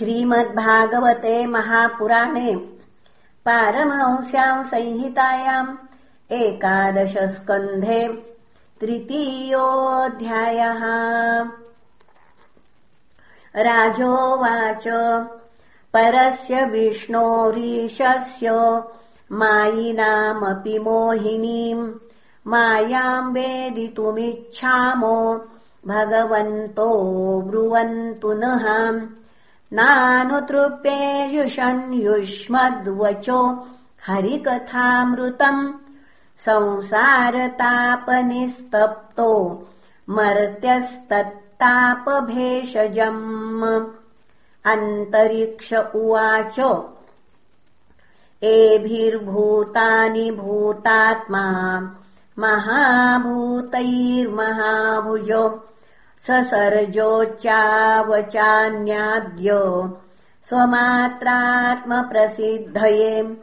श्रीमद्भागवते महापुराणे पारमहंस्याम् संहितायाम् एकादशस्कन्धे तृतीयोऽध्यायः। राजोवाच परस्य विष्णोरीशस्य मायिनामपि मोहिनीम् मायाम् वेदितुमिच्छामो भगवन्तो ब्रुवन्तु नः नानुतृप्येयुषन् युष्मद्वचो हरिकथामृतम्। संसारतापनिस्तप्तो मर्त्यस्तत्तापभेषजम्। अन्तरिक्ष उवाच एभिर्भूतानि भूतात्मा महाभूतैर्महाभुज ससर्जोच्चावचान्याद्य स्वमात्रात्मप्रसिद्धये।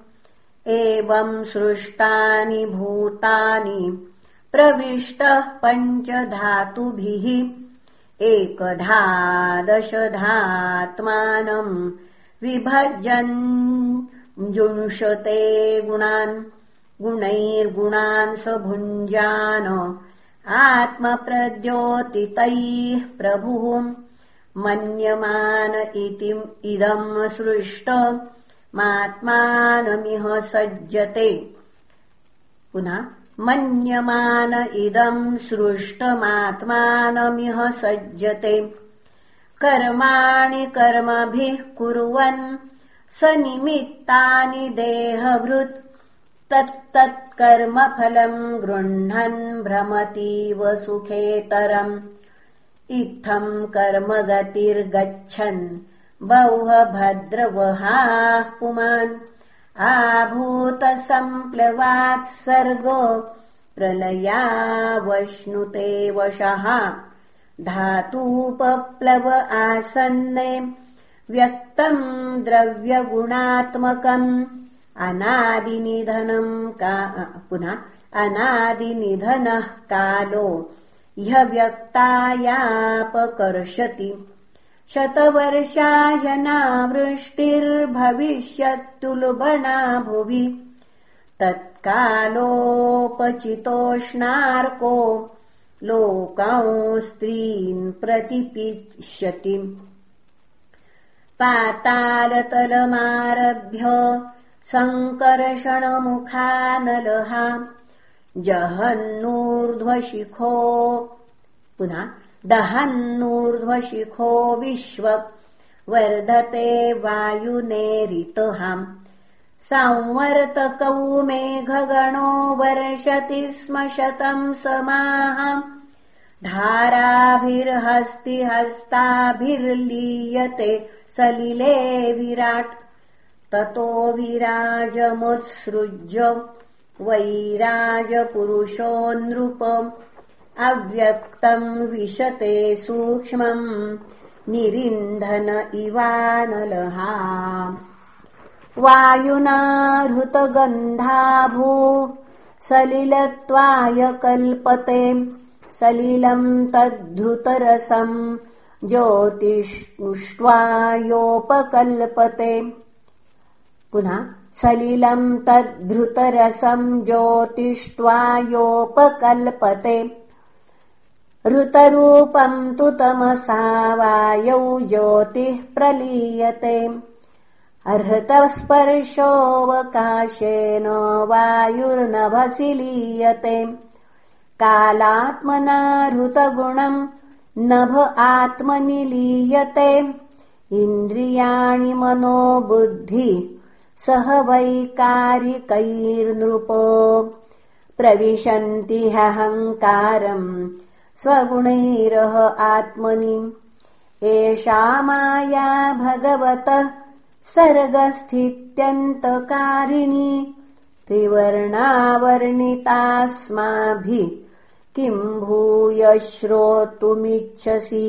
एवम् सृष्टानि भूतानि प्रविष्टः पञ्चधातुभिः। एकधा दशधात्मानम् विभजन् जुंशते गुणान् गुणैर्गुणान् स भुञ्जान आत्मप्रद्योतितैः प्रभुः मन्यमान इदम् सृष्टमात्मानमिह सज्जते। पुनः मन्यमान इदम् सृष्टमात्मानमिह सज्जते। कर्माणि कर्मभिः कुर्वन् स निमित्तानि देहभृत् तत्तत्कर्मफलम् गृह्णन् भ्रमतीव सुखेतरम्। इत्थम् कर्म गतिर्गच्छन् बौह भद्रवहाः पुमान्। आभूतसम्प्लवात् सर्गो प्रलयावश्नुते वशः। धातूपप्लव आसन्ने। व्यक्तम् द्रव्यगुणात्मकम् अनादिनिधनम् का पुनः अनादिनिधनः कालो ह्यव्यक्तायापकर्षति शतवर्षायनावृष्टिर्भविष्यत्तुलुबणा भुवि। तत्कालोपचितोष्णार्को लोकांस्त्रीन् प्रतिपिष्यति। पातालतलमारभ्य सङ्कर्षणमुखानलहा जहन्नूर्ध्वशिखो पुनः दहन्नूर्ध्वशिखो विश्व वर्धते वायुनेरितहाम् संवर्तकौ मेघगणो वर्षति स्म शतम् समाह। धाराभिर्हस्तिहस्ताभिर्लीयते सलिले विराट् ततो विराजमुत्सृज्य वैराजपुरुषो नृप अव्यक्तम् विशते सूक्ष्मम्। निरिन्धन इवानलहा। वायुनाहृतगन्धाभू। सलिलत्वाय कल्पते। सलिलम् तद्धृतरसम्। ज्योतिष्वायोपकल्पते पुनः सलिलम् तद्धृतरसम् ज्योतिष्ट्वायोपकल्पते ऋतरूपम् तु तमसा वायौ ज्योतिः प्रलीयते हृतस्पर्शोऽवकाशेन वायुर्नभसि लीयते कालात्मना हृतगुणम् नभ आत्मनि लीयते इन्द्रियाणि मनो बुद्धि सह वैकारिकैर्नृप। प्रविशन्ति ह्यहङ्कारम् स्वगुणैरह आत्मनि। एषा माया भगवतः सर्गस्थित्यन्तकारिणी। त्रिवर्णावर्णितास्माभिः किम् भूय श्रोतुमिच्छसि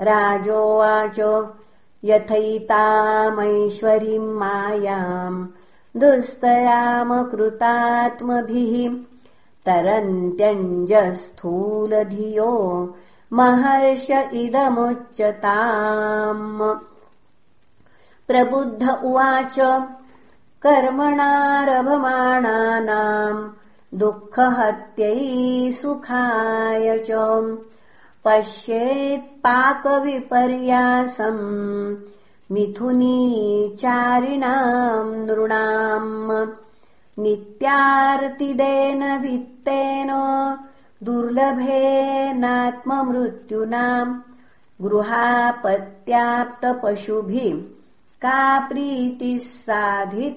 राजोवाच यथैतामैश्वरीम् मायाम् दुस्तरामकृतात्मभिः तरन्त्यञ्जस्थूलधियो महर्ष इदमुच्यताम्। प्रबुद्ध उवाच कर्मणारभमाणानाम् दुःखहत्यै सुखाय च पश्येत्पाकविपर्यासम् मिथुनीचारिणाम् नृणाम् नित्यार्तिदेन वित्तेन दुर्लभेनात्ममृत्युनाम् गृहापत्याप्तपशुभिः का प्रीतिः साधितैश्चलैः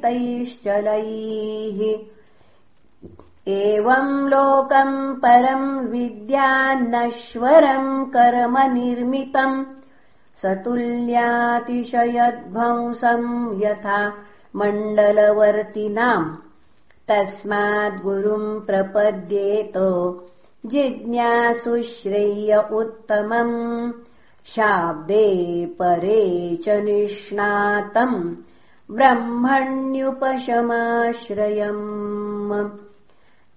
एवम् लोकम् परम् विद्यान्नश्वरम् कर्म निर्मितम् सतुल्यातिशयद्भंसम् यथा मण्डलवर्तिनाम् तस्माद्गुरुम् प्रपद्येत जिज्ञासुश्रेय उत्तमम्। शाब्दे परे च निष्णातम्। ब्रह्मण्युपशमाश्रयम्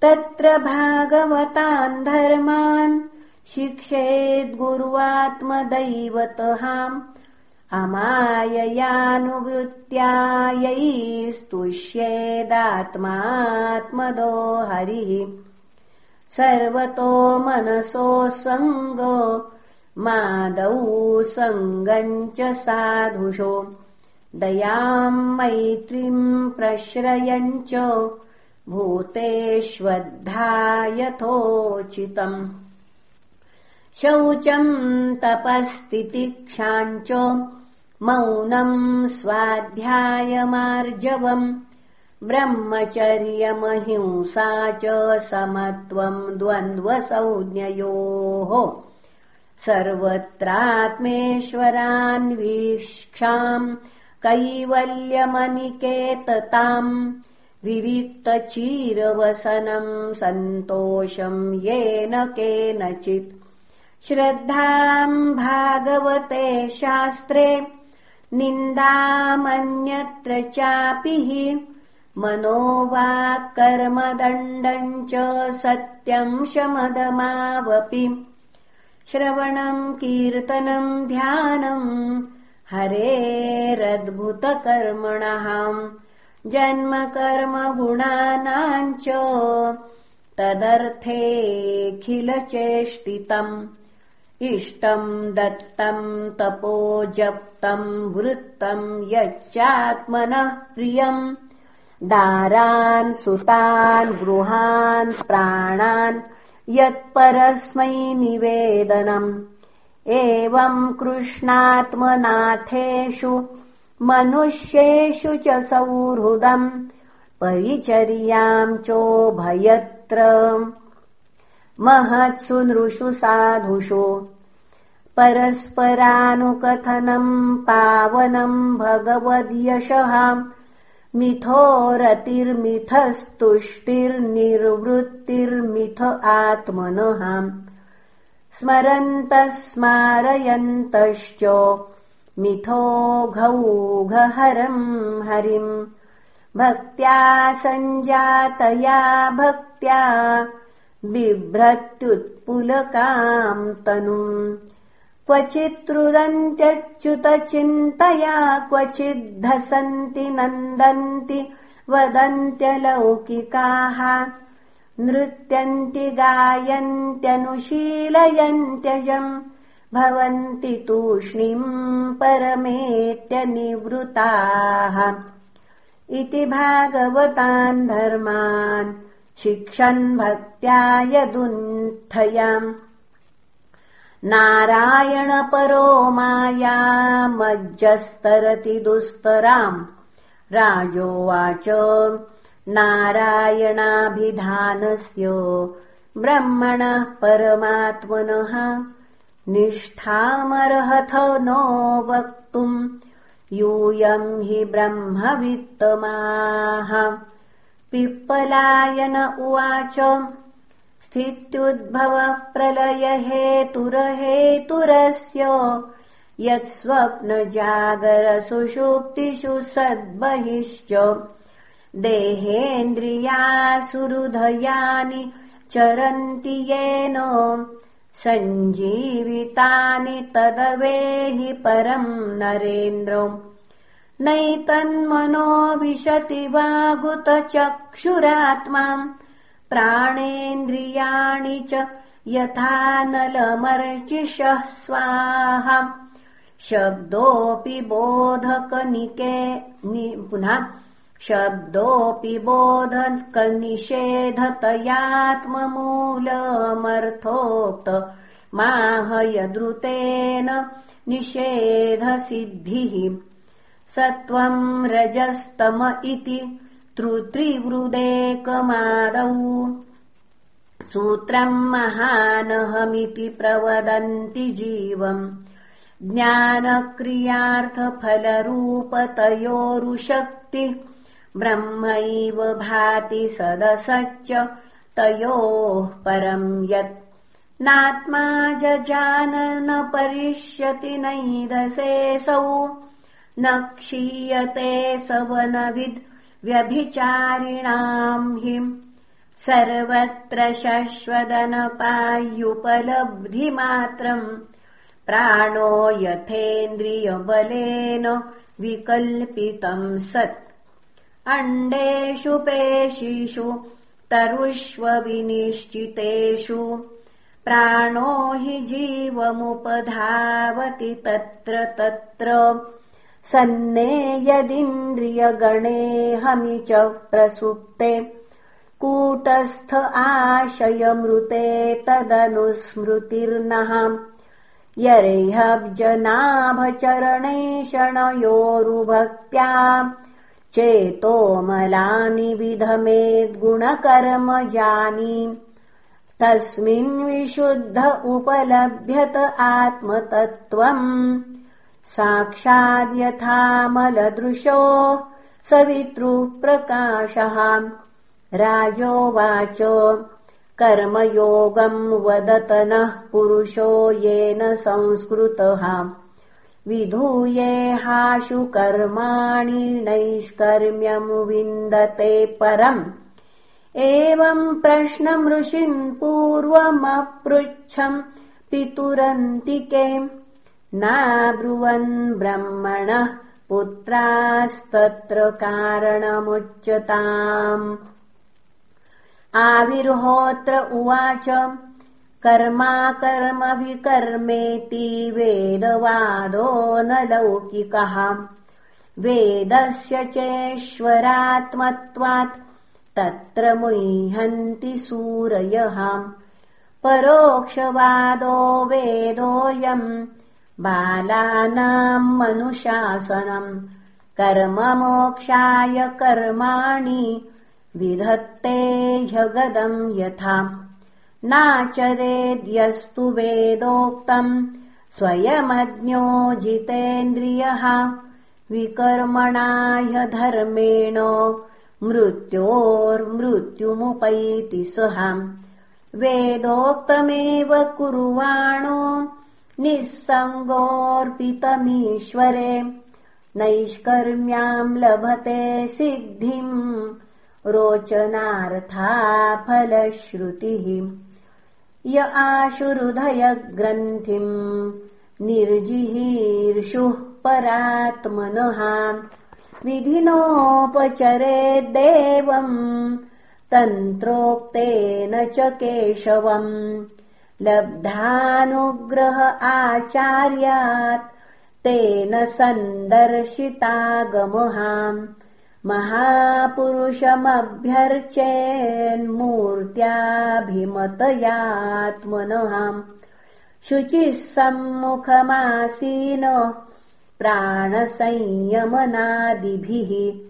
तत्र भागवतान् धर्मान् शिक्षेद्गुर्वात्मदैवतहाम् अमाययानुवृत्त्यायैस्तुष्येदात्मात्मदो हरिः सर्वतो मनसो सङ्ग मादौ सङ्गम् च साधुषो। दयाम् मैत्रीम् प्रश्रयम् च भूतेष्वद्धा शौचम् तपस्तितिक्षाञ्च मौनम् स्वाध्यायमार्जवम्। ब्रह्मचर्यमहिंसा च समत्वम् द्वन्द्वसंज्ञयोः। सर्वत्रात्मेश्वरान्वीक्षाम् कैवल्यमनिकेतताम् विविक्तचीरवसनम् सन्तोषम् येन केनचित्। श्रद्धाम् भागवते शास्त्रे निन्दामन्यत्र चापि हि मनोवाक्कर्मदण्डम् च सत्यम् शमदमावपि। श्रवणम् कीर्तनम् ध्यानम् हरेरद्भुतकर्मणः जन्मकर्मगुणानाम् च तदर्थेऽखिलचेष्टितम् इष्टम् दत्तम् तपो जप्तम् वृत्तम् यच्चात्मनः प्रियम्। दारान् सुतान् गृहान् प्राणान् यत्परस्मै निवेदनम्। एवम् कृष्णात्मनाथेषु मनुष्येषु च सौहृदम् परिचर्याम् चोभयत्र। महत्सु नृषु साधुषु। परस्परानुकथनम् पावनम् भगवद्यशः। मिथोरतिर्मिथस्तुष्टिर्निर्वृत्तिर्मिथ आत्मनः। स्मरन्तः स्मारयन्तश्च मिथोघौघहरम् हरिम्। भक्त्या सञ्जातया भक्त्या बिभ्रत्युत्पुलकाम् तनुम्। क्वचित्रुदन्त्यच्युतचिन्तया क्वचिद्धसन्ति नन्दन्ति वदन्त्यलौकिकाः नृत्यन्ति गायन्त्यनुशीलयन्त्यजम् भवन्ति तूष्णीम् परमेत्यनिवृताः। इति भागवतान् धर्मान् शिक्षन् भक्त्या यदुन्थयाम्। नारायणपरो मायामज्जस्तरति दुस्तराम्। राजोवाच नारायणाभिधानस्य ब्रह्मणः परमात्मनः निष्ठामर्हथ नो वक्तुम्। यूयम् हि ब्रह्मवित्तमाः। पिप्पलायन उवाच स्थित्युद्भवः प्रलयहेतुरहेतुरस्य। यत्स्वप्नजागरसुषुप्तिषु सद्बहिश्च। देहेन्द्रियासुहृदयानि चरन्ति येन सञ्जीवितानि तदवेहि परम् नरेन्द्र। नैतन्मनो विशति वागुतचक्षुरात्मा प्राणेन्द्रियाणि च यथा नलमर्चिषः स्वाहा शब्दोऽपि बोधकनिके पुनः शब्दोऽपि बोधकनिषेधतयात्ममूलमर्थोक्त माहयद्रुतेन निषेधसिद्धिः। सत्त्वम् रजस्तम इति त्रुत्रिवृदेकमादौ सूत्रम् महानहमिति प्रवदन्ति जीवम् ज्ञानक्रियार्थफलरूपतयोरुशक्तिः ब्रह्मैव भाति सदसच्च तयोः परम् यत् नात्मा जजान न परिष्यति नैदसेऽसौ न क्षीयते सवनविद् व्यभिचारिणाम् हि सर्वत्र शश्वदनपायुपलब्धिमात्रम् प्राणो यथेन्द्रियबलेन विकल्पितम् सत् अण्डेषु पेशिषु तरुष्वविनिश्चितेषु प्राणो हि जीवमुपधावति तत्र तत्र। सन्ने यदिन्द्रियगणेऽहमि च प्रसुप्ते कूटस्थ आशयमृते तदनुस्मृतिर्नः यर्ह्यब्जनाभचरणैषणयोरुभक्त्या चेतोमलानि विधमेद्गुणकर्मजानि। तस्मिन् विशुद्ध उपलभ्यत आत्मतत्त्वम्। साक्षाद्यथामलदृशो सवितृः प्रकाशः राजोवाच कर्मयोगम् वदत नः पुरुषो येन संस्कृतः विधूयेहाशु कर्माणि नैष्कर्म्यम् विन्दते परम्। एवम् प्रश्नमृषिन् पूर्वमपृच्छम् पितुरन्तिके नाब्रुवन् ब्रह्मणः पुत्रास्तत्र कारणमुच्यताम्। आविर्होत्र उवाच कर्माकर्मविकर्मेति वेदवादो न लौकिकः। वेदस्य चेश्वरात्मत्वात् तत्र मुह्यन्ति सूरयः। परोक्षवादो वेदोऽयम् बालानाम् मनुशासनम्। कर्ममोक्षाय कर्माणि विधत्ते ह्यगदम् यथा नाचरेद्यस्तु वेदोक्तम् स्वयमज्ञो जितेन्द्रियः विकर्मणा ह्यधर्मेण मृत्योर्मृत्युमुपैति सः। वेदोक्तमेव कुर्वाणो निःसङ्गोऽर्पितमीश्वरे नैष्कर्म्याम् लभते सिद्धिम् रोचनार्था फलश्रुतिः य आशुहृदयग्रन्थिम् निर्जिहीर्षुः परात्मनः। विधिनोपचरेद्देवम् तन्त्रोक्तेन च केशवम्। लब्धानुग्रह आचार्यात् तेन सन्दर्शितागमः महापुरुषमभ्यर्चेन्मूर्त्याभिमतयात्मनः शुचिः सम्मुखमासीन प्राणसंयमनादिभिः।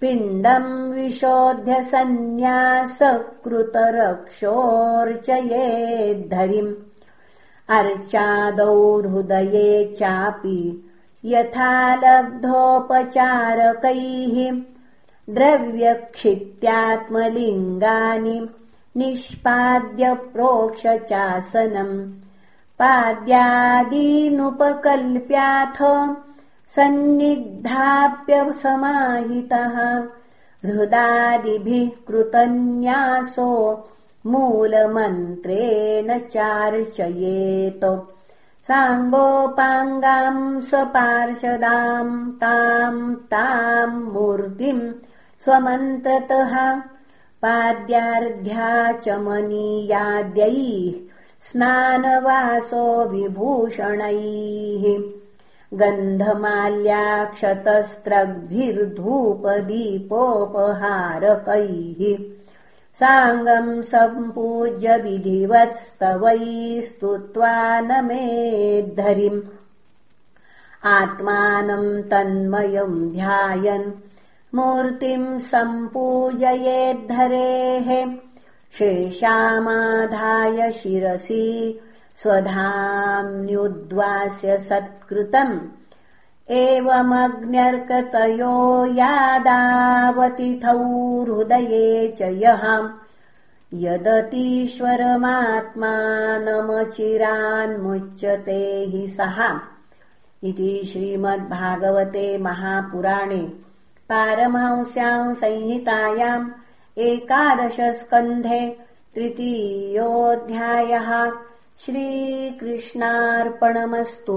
पिण्डम् विशोध्य सन्न्यासकृतरक्षोर्चयेद्धरिम्। अर्चादौ हृदये चापि यथा लब्धोपचारकैः द्रव्यक्षित्यात्मलिङ्गानि निष्पाद्य प्रोक्ष चासनम् पाद्यादीनुपकल्प्याथ सन्निधाप्यसमाहितः हृदादिभिः कृतन्यासो मूलमन्त्रेण चार्चयेत् साङ्गोपाङ्गाम् स्वपार्षदाम् ताम् ताम् मूर्तिम् स्वमन्त्रतः पाद्यार्ध्याचमनीयाद्यैः स्नानवासो विभूषणैः गन्धमाल्याक्षतस्त्रग्भिर्धूपदीपोपहारकैः साङ्गम् सम्पूज्य विधिवत्स्तवैः स्तुत्वा न मेद्धरिम् आत्मानम् तन्मयम् ध्यायन्। मूर्तिम् सम्पूजयेद्धरेः शेषामाधाय शिरसि स्वधाम्न्युद्वास्य सत्कृतम् एवमग्न्यर्कतयो यादावतिथौ हृदये च यः यदतीश्वरमात्मानमचिरान्मुच्यते हि सः इति श्रीमद्भागवते महापुराणे पारमहंस्याम् संहितायाम् एकादशस्कन्धे तृतीयोऽध्यायः। श्रीकृष्णार्पणमस्तु